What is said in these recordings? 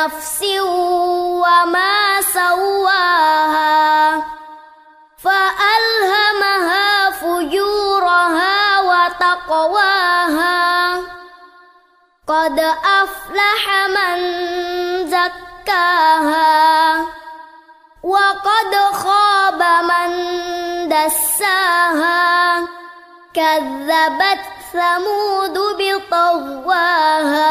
ونفس وما سواها فألهمها فجورها وتقواها. قد أفلح من زكاها وقد خاب من دساها. كذبت ثمود بطغواها.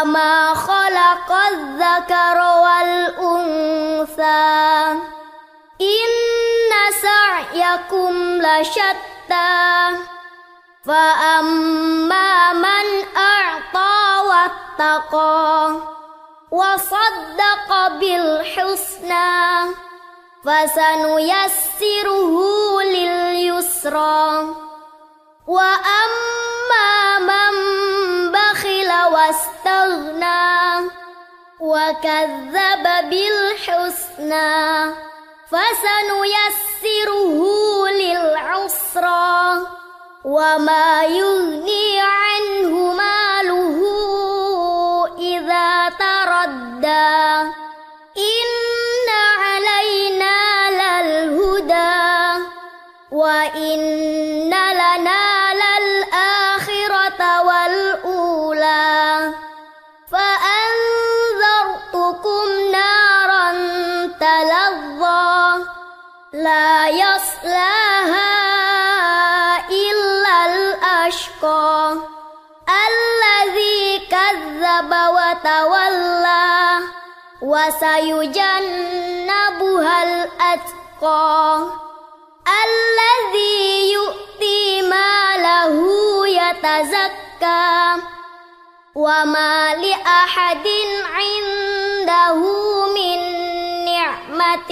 وما خلق الذكر والأنثى. إن سعيكم لشتى. فأما من أعطى واتقى وصدق بالحسنى فسنيسره لليسرى. وأما وكذب بالحسنى فسنيسره للعسرى وما يغني عنه ماله إذا تردى إن علينا للهدى وإن وسيجنبها الأتقى الذي يؤتي ماله يتزكى وما لأحد عنده من نعمة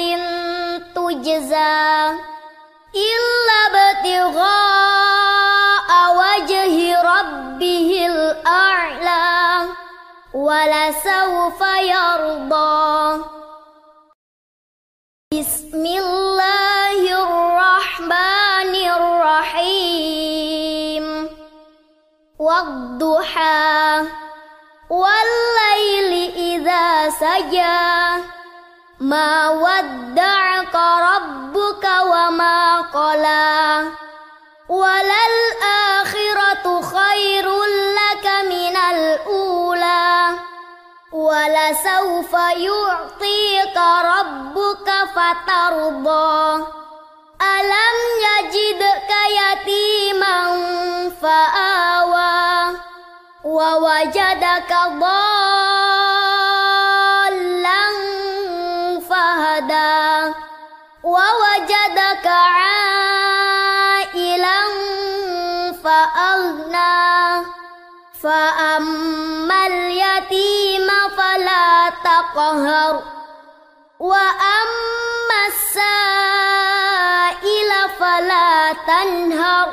تجزى إلا ابتغاء وجه ربه الأعلى ولسوف يرضى. بسم الله الرحمن الرحيم. والضحى. والليل إذا سجى. ما ودعك ربك وما قلى. وللآخرة ولسوف يعطيك ربك فترضى. ألم يجدك يتيما فآوى ووجدك ضالا فهدى ووجدك عائلا فأغنى. فأما تقهر وأما السائل فلا تنهر.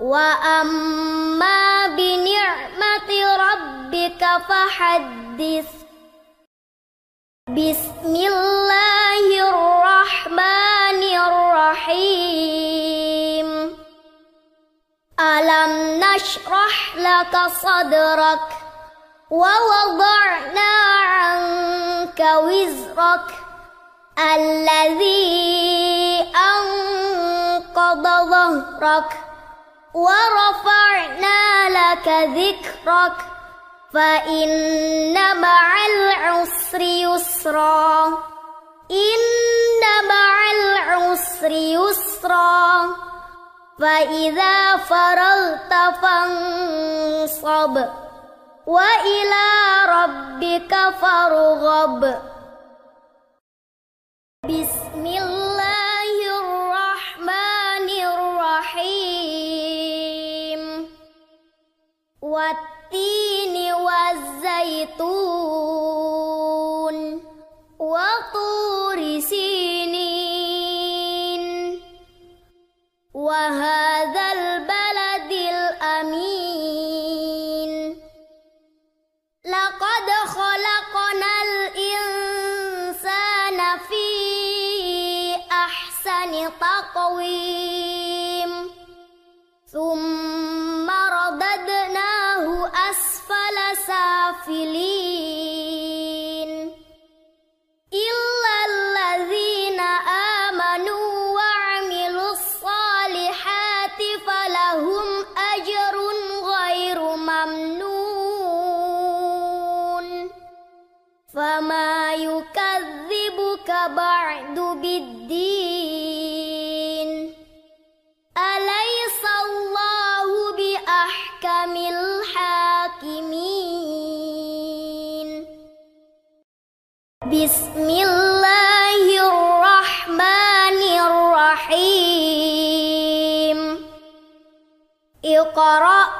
وأما بنعمة ربك فحدث. بسم الله الرحمن الرحيم. ألم نشرح لك صدرك؟ ووضعنا عنك وزرك الذي أنقض ظهرك ورفعنا لك ذكرك فإن مع العسر يسرا إن مع العسر يسرا فإذا فرغت فانصب وإلى ربك فارغب. بسم الله الرحمن الرحيم. والتين والزيتون تقويم ثم رددناه أسفل سافلين. إلا الذين آمنوا وعملوا الصالحات فلهم أجر غير ممنون. فما يكذبك بعد بالدين.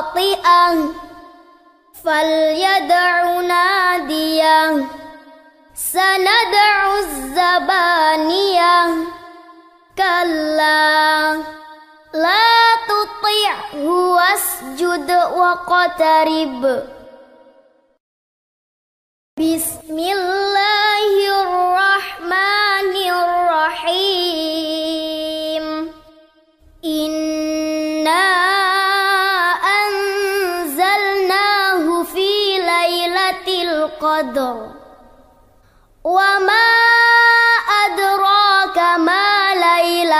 خاطئة فليدع ناديه سندع الزبانية كلا لا تطعه واسجد واقترب بسم الله الرحمن الرحيم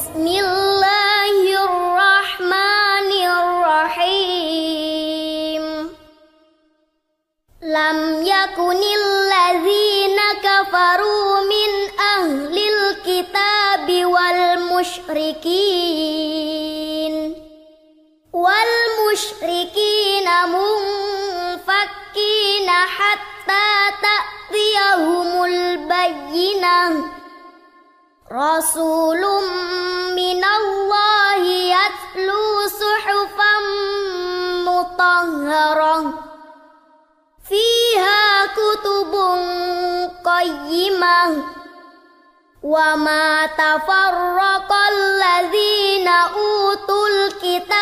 بسم الله الرحمن الرحيم. لم يكن الذين كفروا من أهل الكتاب والمشركين. والمشركين منفكين حتى تأتيهم البينة. رسول من الله يتلو صحفا مطهرة. فيها كتب قيمة. وما تفرق الذين أوتوا الكتاب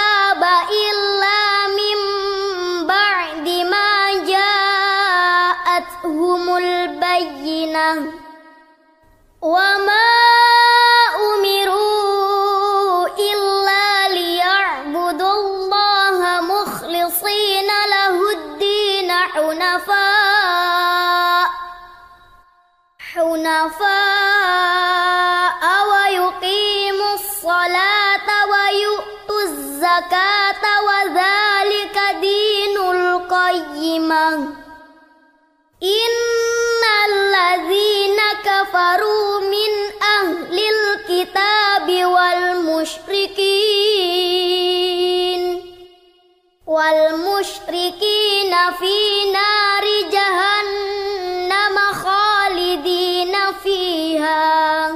الصلاة ويؤتوا الزكاة وذلك دين القيمة إن الذين كفروا من أهل الكتاب والمشركين والمشركين في نار جهنم خالدين فيها.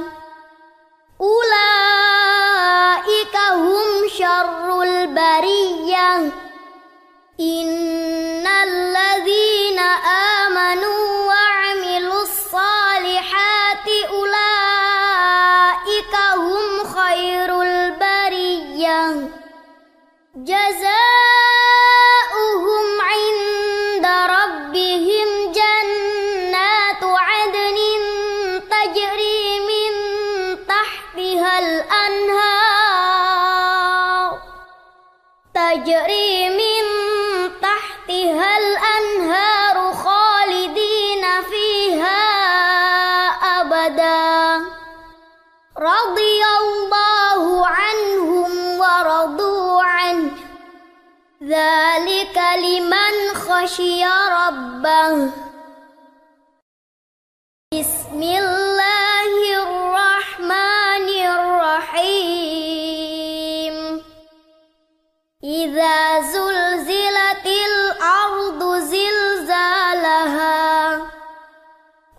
ذلك لمن خشي ربه. بسم الله الرحمن الرحيم. إذا زلزلت الأرض زلزالها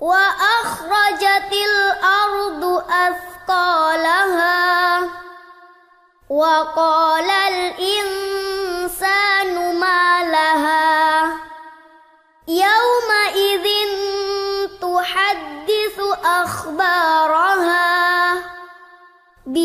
وأخرجت الأرض أثقالها وقال الإنسان